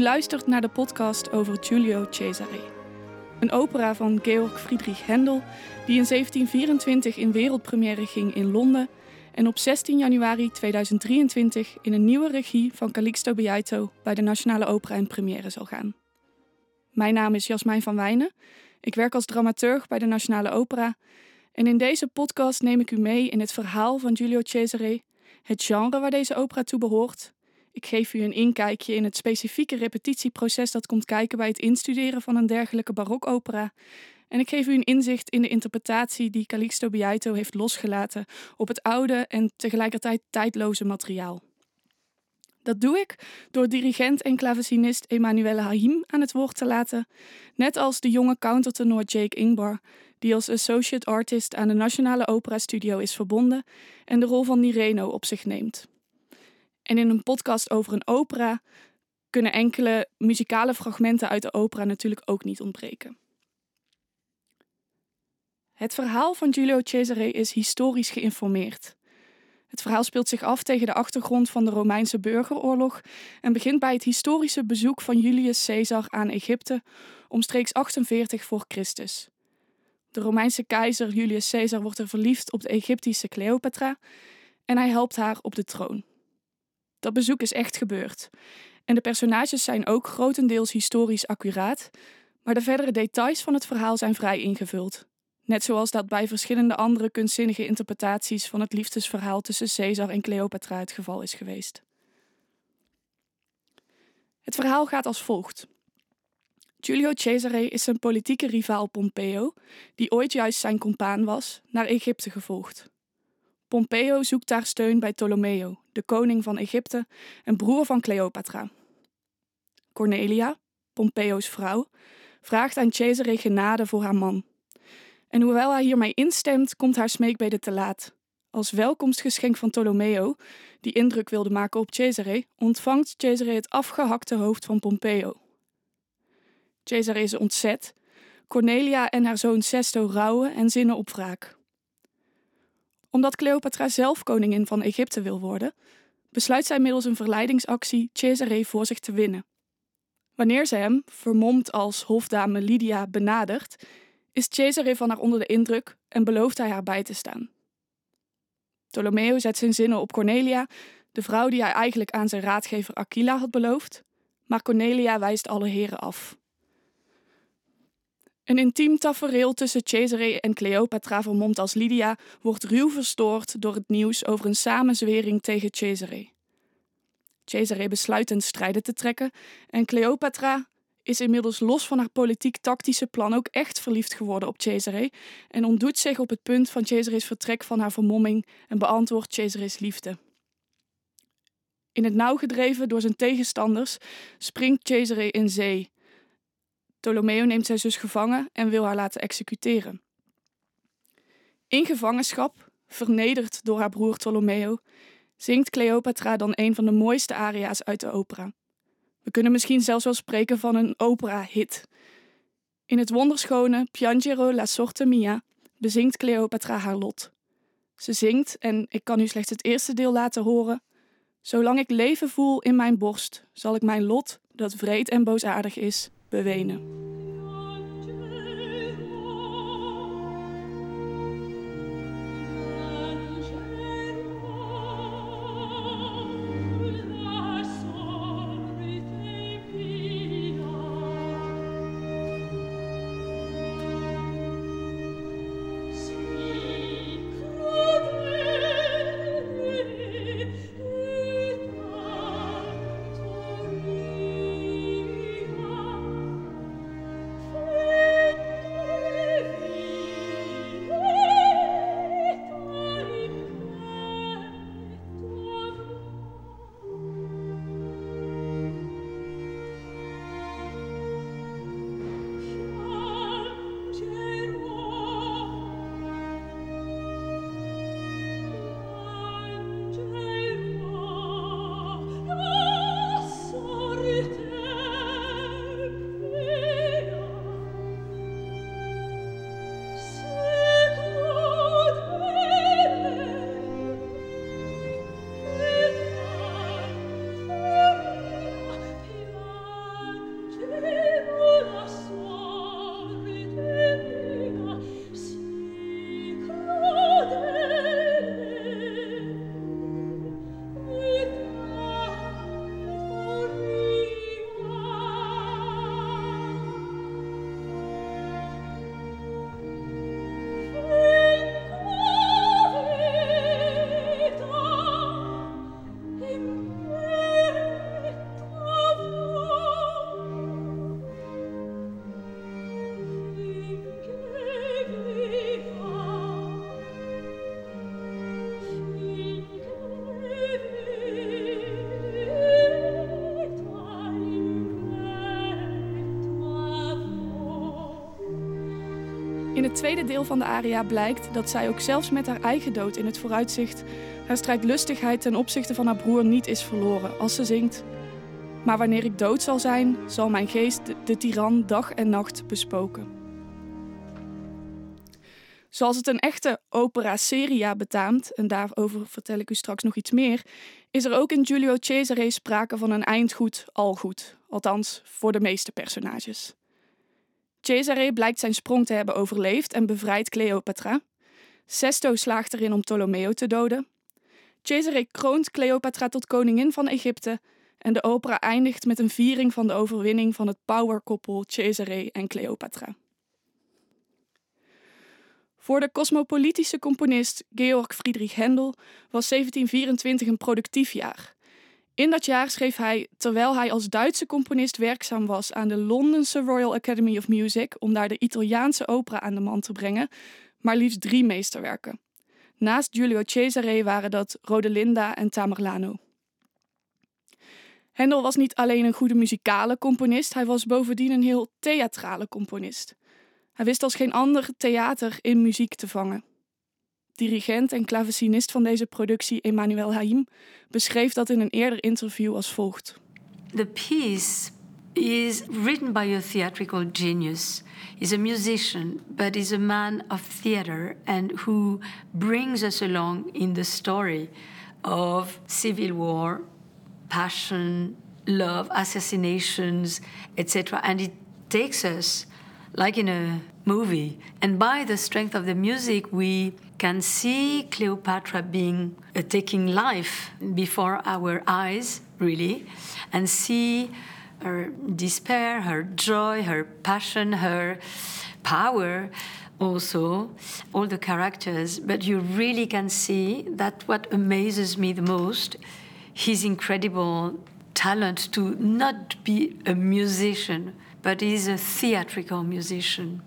U luistert naar de podcast over Giulio Cesare. Een opera van Georg Friedrich Händel die in 1724 in wereldpremière ging in Londen en op 16 januari 2023 in een nieuwe regie van Calixto Beaito bij de Nationale Opera in première zal gaan. Mijn naam is Jasmijn van Wijnen. Ik werk als dramaturg bij de Nationale Opera en in deze podcast neem ik u mee in het verhaal van Giulio Cesare, het genre waar deze opera toe behoort. Ik geef u een inkijkje in het specifieke repetitieproces dat komt kijken bij het instuderen van een dergelijke barokopera. En ik geef u een inzicht in de interpretatie die Calixto Beaito heeft losgelaten op het oude en tegelijkertijd tijdloze materiaal. Dat doe ik door dirigent en klavecinist Emanuele Haim aan het woord te laten, net als de jonge countertenor Jake Ingbar, die als associate artist aan de Nationale Opera Studio is verbonden en de rol van Nireno op zich neemt. En in een podcast over een opera kunnen enkele muzikale fragmenten uit de opera natuurlijk ook niet ontbreken. Het verhaal van Giulio Cesare is historisch geïnformeerd. Het verhaal speelt zich af tegen de achtergrond van de Romeinse burgeroorlog en begint bij het historische bezoek van Julius Caesar aan Egypte omstreeks 48 voor Christus. De Romeinse keizer Julius Caesar wordt er verliefd op de Egyptische Cleopatra en hij helpt haar op de troon. Dat bezoek is echt gebeurd. En de personages zijn ook grotendeels historisch accuraat, maar de verdere details van het verhaal zijn vrij ingevuld. Net zoals dat bij verschillende andere kunstzinnige interpretaties van het liefdesverhaal tussen Caesar en Cleopatra het geval is geweest. Het verhaal gaat als volgt. Giulio Cesare is zijn politieke rivaal Pompeo, die ooit juist zijn compaan was, naar Egypte gevolgd. Pompeo zoekt daar steun bij Ptolomeo, de koning van Egypte en broer van Cleopatra. Cornelia, Pompeo's vrouw, vraagt aan Cesare genade voor haar man. En hoewel hij hiermee instemt, komt haar smeekbede te laat. Als welkomstgeschenk van Ptolomeo, die indruk wilde maken op Cesare, ontvangt Cesare het afgehakte hoofd van Pompeo. Cesare is ontzet. Cornelia en haar zoon Sesto rouwen en zinnen op wraak omdat Cleopatra zelf koningin van Egypte wil worden, besluit zij middels een verleidingsactie Cesare voor zich te winnen. Wanneer ze hem, vermomd als hofdame Lydia, benadert, is Cesare van haar onder de indruk en belooft hij haar bij te staan. Ptolomeo zet zijn zinnen op Cornelia, de vrouw die hij eigenlijk aan zijn raadgever Aquila had beloofd, maar Cornelia wijst alle heren af. Een intiem tafereel tussen Cesare en Cleopatra, vermomd als Lydia, wordt ruw verstoord door het nieuws over een samenzwering tegen Cesare. Cesare besluit ten strijde te trekken en Cleopatra is inmiddels los van haar politiek-tactische plan ook echt verliefd geworden op Cesare en ontdoet zich op het punt van Cesare's vertrek van haar vermomming en beantwoordt Cesare's liefde. In het nauw gedreven door zijn tegenstanders springt Cesare in zee Ptolomeo neemt zijn zus gevangen en wil haar laten executeren. In gevangenschap, vernederd door haar broer Ptolomeo, zingt Cleopatra dan een van de mooiste aria's uit de opera. We kunnen misschien zelfs wel spreken van een opera-hit. In het wonderschone Piangero la sorte mia bezingt Cleopatra haar lot. Ze zingt, en ik kan u slechts het eerste deel laten horen. Zolang ik leven voel in mijn borst, zal ik mijn lot, dat vreed en boosaardig is, bewenen. Tweede deel van de aria blijkt dat zij ook zelfs met haar eigen dood in het vooruitzicht haar strijdlustigheid ten opzichte van haar broer niet is verloren als ze zingt. Maar wanneer ik dood zal zijn, zal mijn geest de, tiran dag en nacht bespoken. Zoals het een echte opera seria betaamt, en daarover vertel ik u straks nog iets meer, is er ook in Giulio Cesare sprake van een eindgoed al goed, althans voor de meeste personages. Cesare blijkt zijn sprong te hebben overleefd en bevrijdt Cleopatra. Sesto slaagt erin om Ptolomeo te doden. Cesare kroont Cleopatra tot koningin van Egypte en de opera eindigt met een viering van de overwinning van het powerkoppel Cesare en Cleopatra. Voor de cosmopolitische componist Georg Friedrich Händel was 1724 een productief jaar. In dat jaar schreef hij, terwijl hij als Duitse componist werkzaam was aan de Londense Royal Academy of Music om daar de Italiaanse opera aan de man te brengen, maar liefst drie meesterwerken. Naast Giulio Cesare waren dat Rodelinda en Tamerlano. Hendel was niet alleen een goede muzikale componist, hij was bovendien een heel theatrale componist. Hij wist als geen ander theater in muziek te vangen. Dirigent en van deze productie, Emmanuel Haim, beschreef dat in een eerder interview als volgt. The piece is written by a theatrical genius. He's a musician, but he's a man of theater and who brings us along in the story of civil war, passion, love, assassinations, etc. And it takes us like in a movie. And by the strength of the music, we can see Cleopatra being uh, taking life before our eyes, really, and see her despair, her joy, her passion, her power also all the characters. But you really can see that what amazes me the most his incredible talent to not be a musician but he's a theatrical musician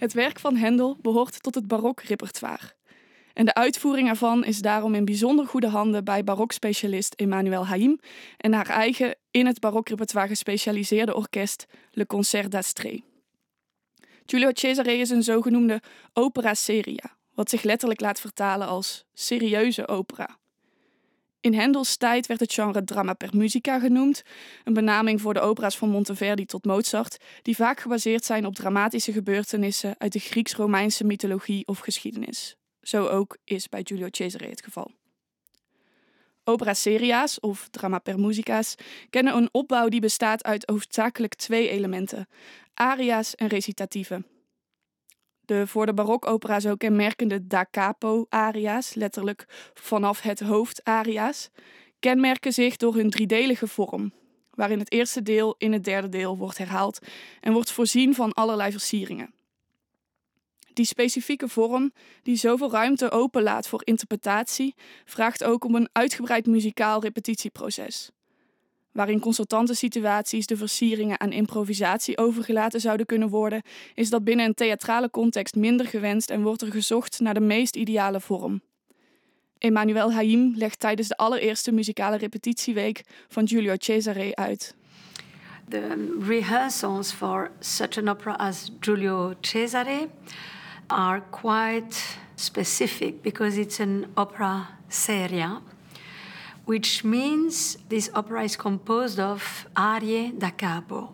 Het werk van Hendel behoort tot het barokrepertoire. En de uitvoering ervan is daarom in bijzonder goede handen bij barokspecialist Emmanuel Haïm en haar eigen in het barokrepertoire gespecialiseerde orkest Le Concert d'Astrée. Giulio Cesare is een zogenoemde opera seria, wat zich letterlijk laat vertalen als serieuze opera. In Hendels tijd werd het genre drama per musica genoemd, een benaming voor de opera's van Monteverdi tot Mozart, die vaak gebaseerd zijn op dramatische gebeurtenissen uit de Grieks-Romeinse mythologie of geschiedenis. Zo ook is bij Giulio Cesare het geval. Opera seria's, of drama per musica's, kennen een opbouw die bestaat uit hoofdzakelijk twee elementen: aria's en recitatieve. De voor de barokopera zo kenmerkende da capo aria's, letterlijk vanaf het hoofd aria's, kenmerken zich door hun driedelige vorm, waarin het eerste deel in het derde deel wordt herhaald en wordt voorzien van allerlei versieringen. Die specifieke vorm, die zoveel ruimte openlaat voor interpretatie, vraagt ook om een uitgebreid muzikaal repetitieproces waarin consultante situaties de versieringen aan improvisatie overgelaten zouden kunnen worden, is dat binnen een theatrale context minder gewenst en wordt er gezocht naar de meest ideale vorm. Emmanuel Haïm legt tijdens de allereerste muzikale repetitieweek van Giulio Cesare uit. The rehearsals for such an opera as Giulio Cesare are quite specific because it's an opera seria which means this opera is composed of arie da capo.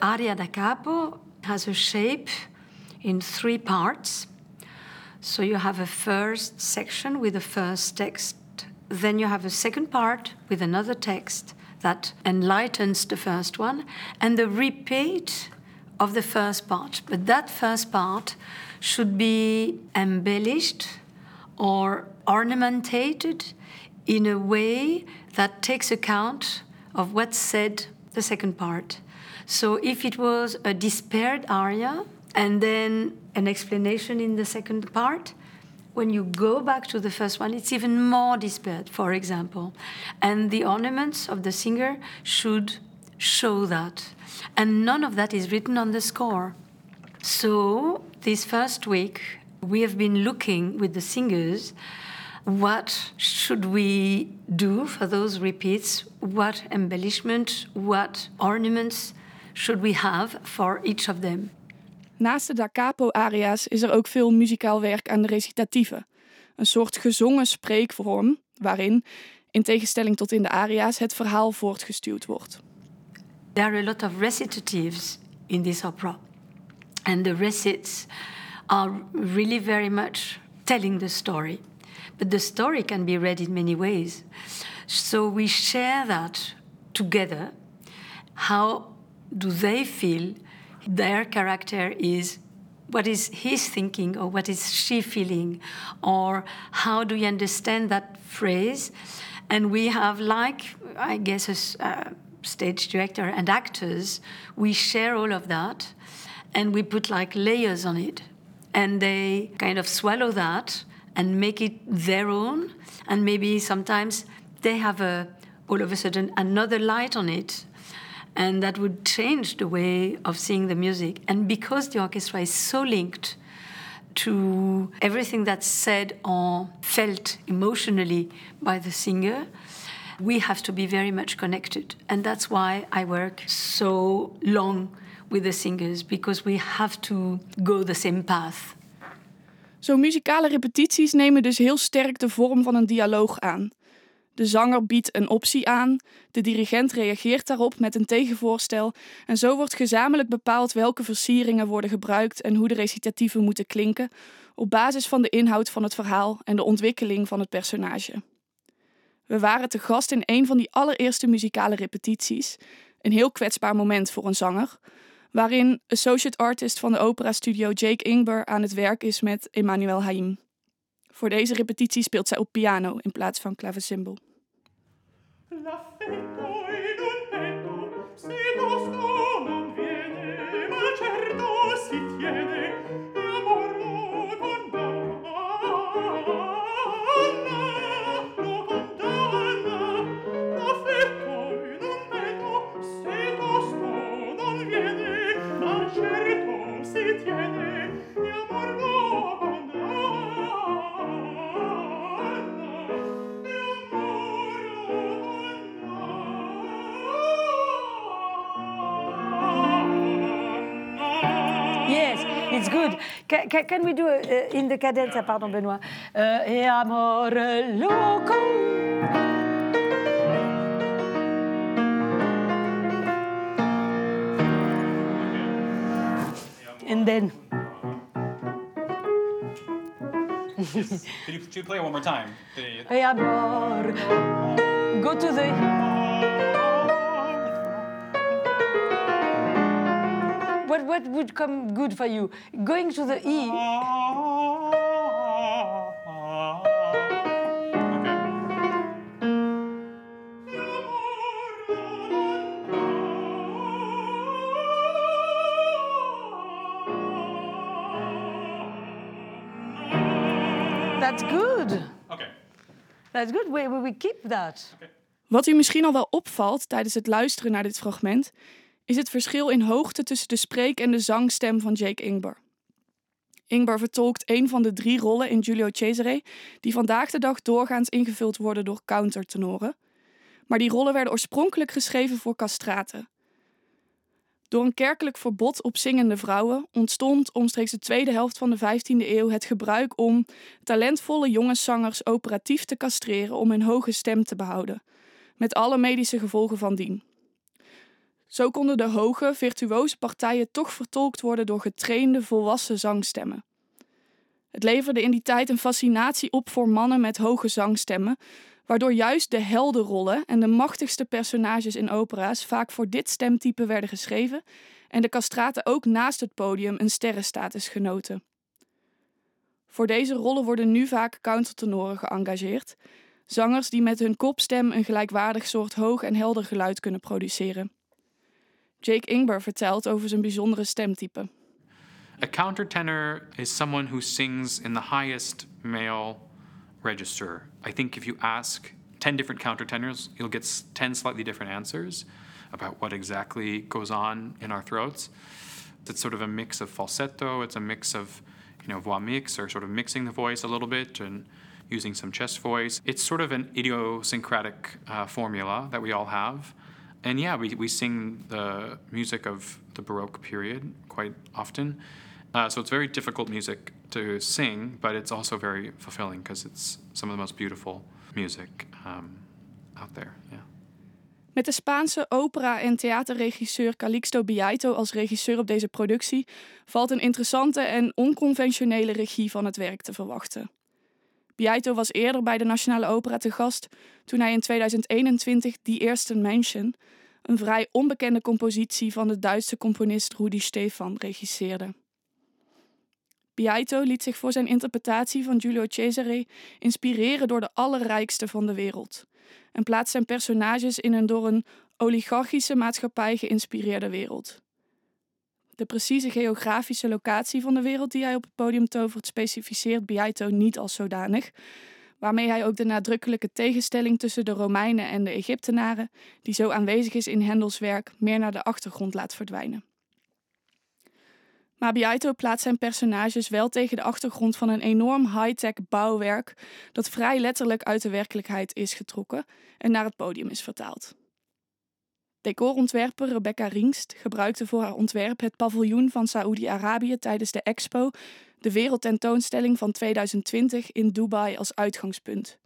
Aria da capo has a shape in three parts. So you have a first section with the first text, then you have a second part with another text that enlightens the first one, and the repeat of the first part. But that first part should be embellished or ornamented in a way that takes account of what's said the second part. So if it was a despaired aria and then an explanation in the second part, when you go back to the first one, it's even more despaired, for example. And the ornaments of the singer should show that. And none of that is written on the score. So, this first week, we have been looking with the singers what should we do for those repeats? What embellishment, what ornaments should we have for each of them? Naast de da capo-aria's is er ook veel muzikaal werk aan de recitatieven. Een soort gezongen spreekvorm waarin, in tegenstelling tot in de aria's, het verhaal voortgestuwd wordt. There are a lot of recitatives in this opera. And the recits are really very much telling the story. But the story can be read in many ways. So we share that together. How do they feel their character is what is his thinking or what is she feeling or how do you understand that phrase and we have like i guess a uh, stage director and actors we share all of that and we put like layers on it and they kind of swallow that and make it their own and maybe sometimes they have a all of a sudden another light on it and that would change the way of seeing the music. And because the orchestra is so linked to everything that's said or felt emotionally by the singer, we have to be very much connected. And that's why I work so long with the singers, because we have to go the same path. Zo muzikale repetities nemen dus heel sterk de vorm van een dialoog aan. De zanger biedt een optie aan, de dirigent reageert daarop met een tegenvoorstel en zo wordt gezamenlijk bepaald welke versieringen worden gebruikt en hoe de recitatieven moeten klinken, op basis van de inhoud van het verhaal en de ontwikkeling van het personage. We waren te gast in een van die allereerste muzikale repetities, een heel kwetsbaar moment voor een zanger, waarin associate artist van de opera studio Jake Ingber aan het werk is met Emmanuel Haim. Voor deze repetitie speelt zij op piano in plaats van clavecimbal. L'affetto Can, can, can we do a, uh, in the cadenza, pardon Benoît, uh, e amore loco. And then. Could you, could you play it one more time? The... Amor. Go to the. What, what would come good for you? Going to the E. That's good. Okay. That's good. We, we keep that. Okay. Wat u misschien al wel opvalt tijdens het luisteren naar dit fragment, is het verschil in hoogte tussen de spreek- en de zangstem van Jake Ingber. Ingber vertolkt een van de drie rollen in Giulio Cesare, die vandaag de dag doorgaans ingevuld worden door countertenoren. Maar die rollen werden oorspronkelijk geschreven voor castraten. Door een kerkelijk verbod op zingende vrouwen ontstond omstreeks de tweede helft van de 15e eeuw het gebruik om talentvolle jongenszangers operatief te castreren om hun hoge stem te behouden, met alle medische gevolgen van dien. Zo konden de hoge, virtuoze partijen toch vertolkt worden door getrainde, volwassen zangstemmen. Het leverde in die tijd een fascinatie op voor mannen met hoge zangstemmen, waardoor juist de heldenrollen en de machtigste personages in opera's vaak voor dit stemtype werden geschreven en de castraten ook naast het podium een sterrenstatus genoten. Voor deze rollen worden nu vaak countertenoren geëngageerd, zangers die met hun kopstem een gelijkwaardig soort hoog en helder geluid kunnen produceren. Jake Ingber vertelt over zijn bijzondere stemtype. A countertenor is someone who sings in the highest male register. I think if you ask 10 different countertenors, you'll get 10 slightly different answers about what exactly goes on in our throats. It's sort of a mix of falsetto, it's a mix of, you know, voix mix or sort of mixing the voice a little bit and using some chest voice. It's sort of an idiosyncratic uh, formula that we all have. And yeah, we, we sing the music of the Baroque period quite often. Uh, so it's very difficult music to sing, but it's also very fulfilling because it's some of the most beautiful music um, out there. Yeah. Met de Spaanse opera- en theaterregisseur Calixto Biaito als regisseur op deze productie valt een interessante en onconventionele regie van het werk te verwachten. Biaito was eerder bij de Nationale Opera te gast toen hij in 2021 Die Eerste Menschen, een vrij onbekende compositie van de Duitse componist Rudi Stefan, regisseerde. Biaito liet zich voor zijn interpretatie van Giulio Cesare inspireren door de allerrijkste van de wereld en plaatst zijn personages in een door een oligarchische maatschappij geïnspireerde wereld. De precieze geografische locatie van de wereld die hij op het podium tovert, specificeert Biaito niet als zodanig, waarmee hij ook de nadrukkelijke tegenstelling tussen de Romeinen en de Egyptenaren, die zo aanwezig is in Hendels werk, meer naar de achtergrond laat verdwijnen. Maar Biaito plaatst zijn personages wel tegen de achtergrond van een enorm high-tech bouwwerk dat vrij letterlijk uit de werkelijkheid is getrokken en naar het podium is vertaald. Decorontwerper Rebecca Ringst gebruikte voor haar ontwerp het paviljoen van Saoedi-Arabië tijdens de Expo, de wereldtentoonstelling van 2020 in Dubai, als uitgangspunt.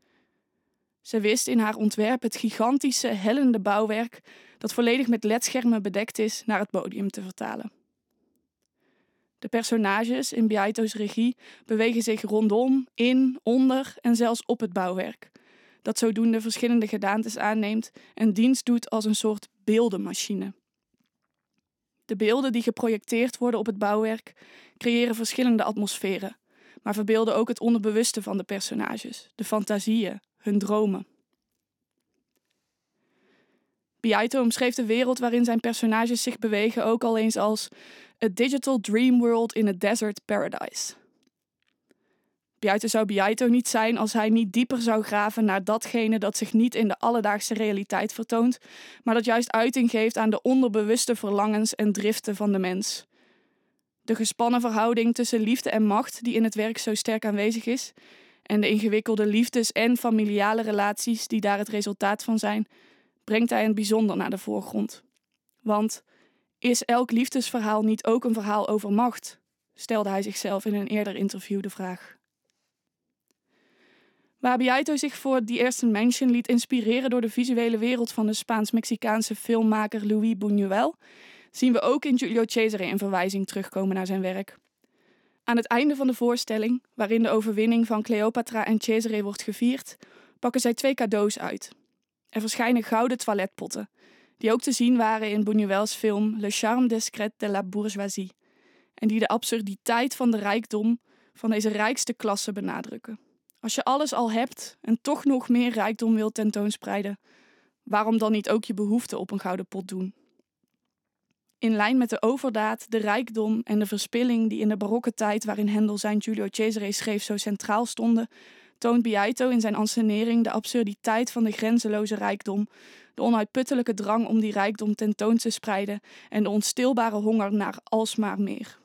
Ze wist in haar ontwerp het gigantische, hellende bouwwerk, dat volledig met ledschermen bedekt is, naar het podium te vertalen. De personages in Biaito's regie bewegen zich rondom, in, onder en zelfs op het bouwwerk, dat zodoende verschillende gedaantes aanneemt en dienst doet als een soort beeldenmachine. De beelden die geprojecteerd worden op het bouwwerk creëren verschillende atmosferen, maar verbeelden ook het onderbewuste van de personages, de fantasieën, hun dromen. Biaito omschreef de wereld waarin zijn personages zich bewegen ook al eens als A Digital Dream World in a Desert Paradise. Biaito zou Biaito niet zijn als hij niet dieper zou graven naar datgene dat zich niet in de alledaagse realiteit vertoont, maar dat juist uiting geeft aan de onderbewuste verlangens en driften van de mens. De gespannen verhouding tussen liefde en macht, die in het werk zo sterk aanwezig is, en de ingewikkelde liefdes- en familiale relaties die daar het resultaat van zijn, brengt hij in bijzonder naar de voorgrond. Want is elk liefdesverhaal niet ook een verhaal over macht? stelde hij zichzelf in een eerder interview de vraag. Waar Biaito zich voor die eerste Mansion liet inspireren door de visuele wereld van de Spaans-Mexicaanse filmmaker Louis Buñuel, zien we ook in Julio Cesare een verwijzing terugkomen naar zijn werk. Aan het einde van de voorstelling, waarin de overwinning van Cleopatra en Cesare wordt gevierd, pakken zij twee cadeaus uit. Er verschijnen gouden toiletpotten, die ook te zien waren in Buñuel's film Le charme discret de la bourgeoisie, en die de absurditeit van de rijkdom van deze rijkste klasse benadrukken. Als je alles al hebt en toch nog meer rijkdom wilt tentoonspreiden, waarom dan niet ook je behoefte op een gouden pot doen? In lijn met de overdaad, de rijkdom en de verspilling die in de barokke tijd waarin Hendel zijn Giulio Cesare schreef zo centraal stonden, toont Biaito in zijn ansenering de absurditeit van de grenzeloze rijkdom, de onuitputtelijke drang om die rijkdom tentoon te spreiden en de onstilbare honger naar alsmaar meer.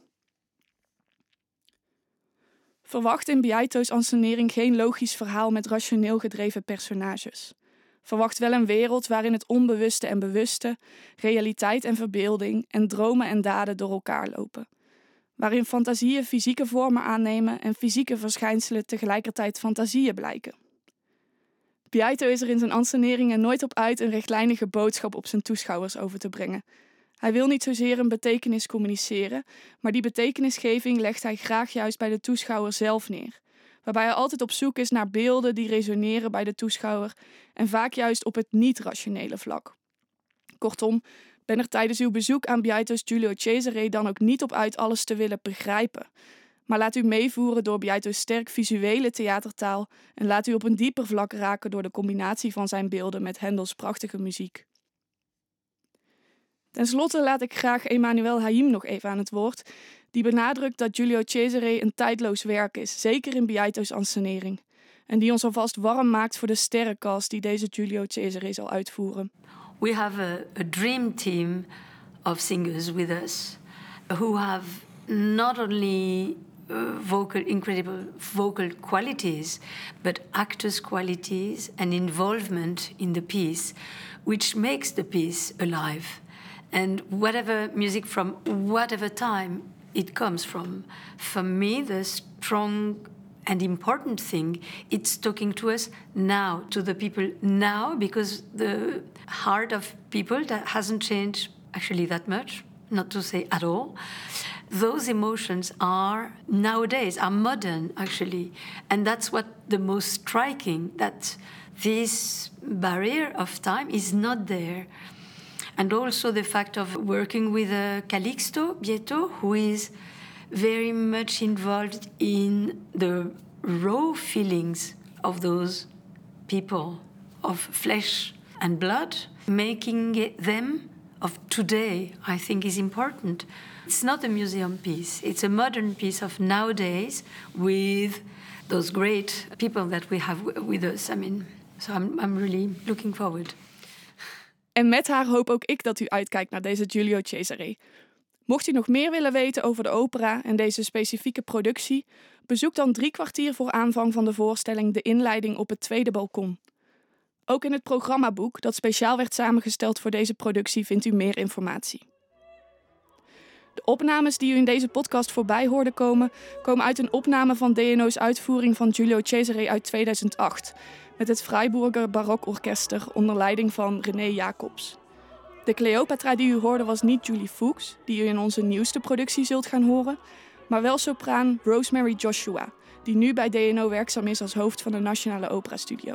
Verwacht in Biaito's ansenering geen logisch verhaal met rationeel gedreven personages. Verwacht wel een wereld waarin het onbewuste en bewuste, realiteit en verbeelding en dromen en daden door elkaar lopen. Waarin fantasieën fysieke vormen aannemen en fysieke verschijnselen tegelijkertijd fantasieën blijken. Biaito is er in zijn anseneringen nooit op uit een rechtlijnige boodschap op zijn toeschouwers over te brengen. Hij wil niet zozeer een betekenis communiceren, maar die betekenisgeving legt hij graag juist bij de toeschouwer zelf neer. Waarbij hij altijd op zoek is naar beelden die resoneren bij de toeschouwer en vaak juist op het niet-rationele vlak. Kortom, ben er tijdens uw bezoek aan Biaito's Giulio Cesare dan ook niet op uit alles te willen begrijpen. Maar laat u meevoeren door Biaito's sterk visuele theatertaal en laat u op een dieper vlak raken door de combinatie van zijn beelden met Hendels prachtige muziek. Ten slotte laat ik graag Emmanuel Haïm nog even aan het woord, die benadrukt dat Giulio Cesare een tijdloos werk is, zeker in Biaito's ansenering. En die ons alvast warm maakt voor de sterrencast die deze Giulio Cesare zal uitvoeren. We have a, a dream team of singers with us who have not only uh, vocal incredible vocal qualities but actors qualities and involvement in the piece which makes the piece alive and whatever music from whatever time it comes from. For me, the strong and important thing it's talking to us now to the people now because the heart of people that hasn't changed actually that much not to say at all those emotions are nowadays are modern actually and that's what the most striking that this barrier of time is not there and also the fact of working with uh, calixto bieto who is very much involved in the raw feelings of those people of flesh and blood. Making them of today i think is important. It's not a museum piece. It's a modern piece of nowadays with those great people that we have with us. I mean so i'm, I'm really looking forward En met haar hoop ook ik dat u uitkijkt naar deze Giulio Cesare. Mocht u nog meer willen weten over de opera en deze specifieke productie, bezoek dan drie kwartier voor aanvang van de voorstelling de inleiding op het tweede balkon. Ook in het programmaboek, dat speciaal werd samengesteld voor deze productie, vindt u meer informatie. De opnames die u in deze podcast voorbij hoorde komen, komen uit een opname van DNO's uitvoering van Giulio Cesare uit 2008, met het Freiburger Barokorkester onder leiding van René Jacobs. De Cleopatra die u hoorde was niet Julie Fuchs, die u in onze nieuwste productie zult gaan horen, maar wel sopraan Rosemary Joshua, die nu bij DNO werkzaam is als hoofd van de Nationale Opera Studio.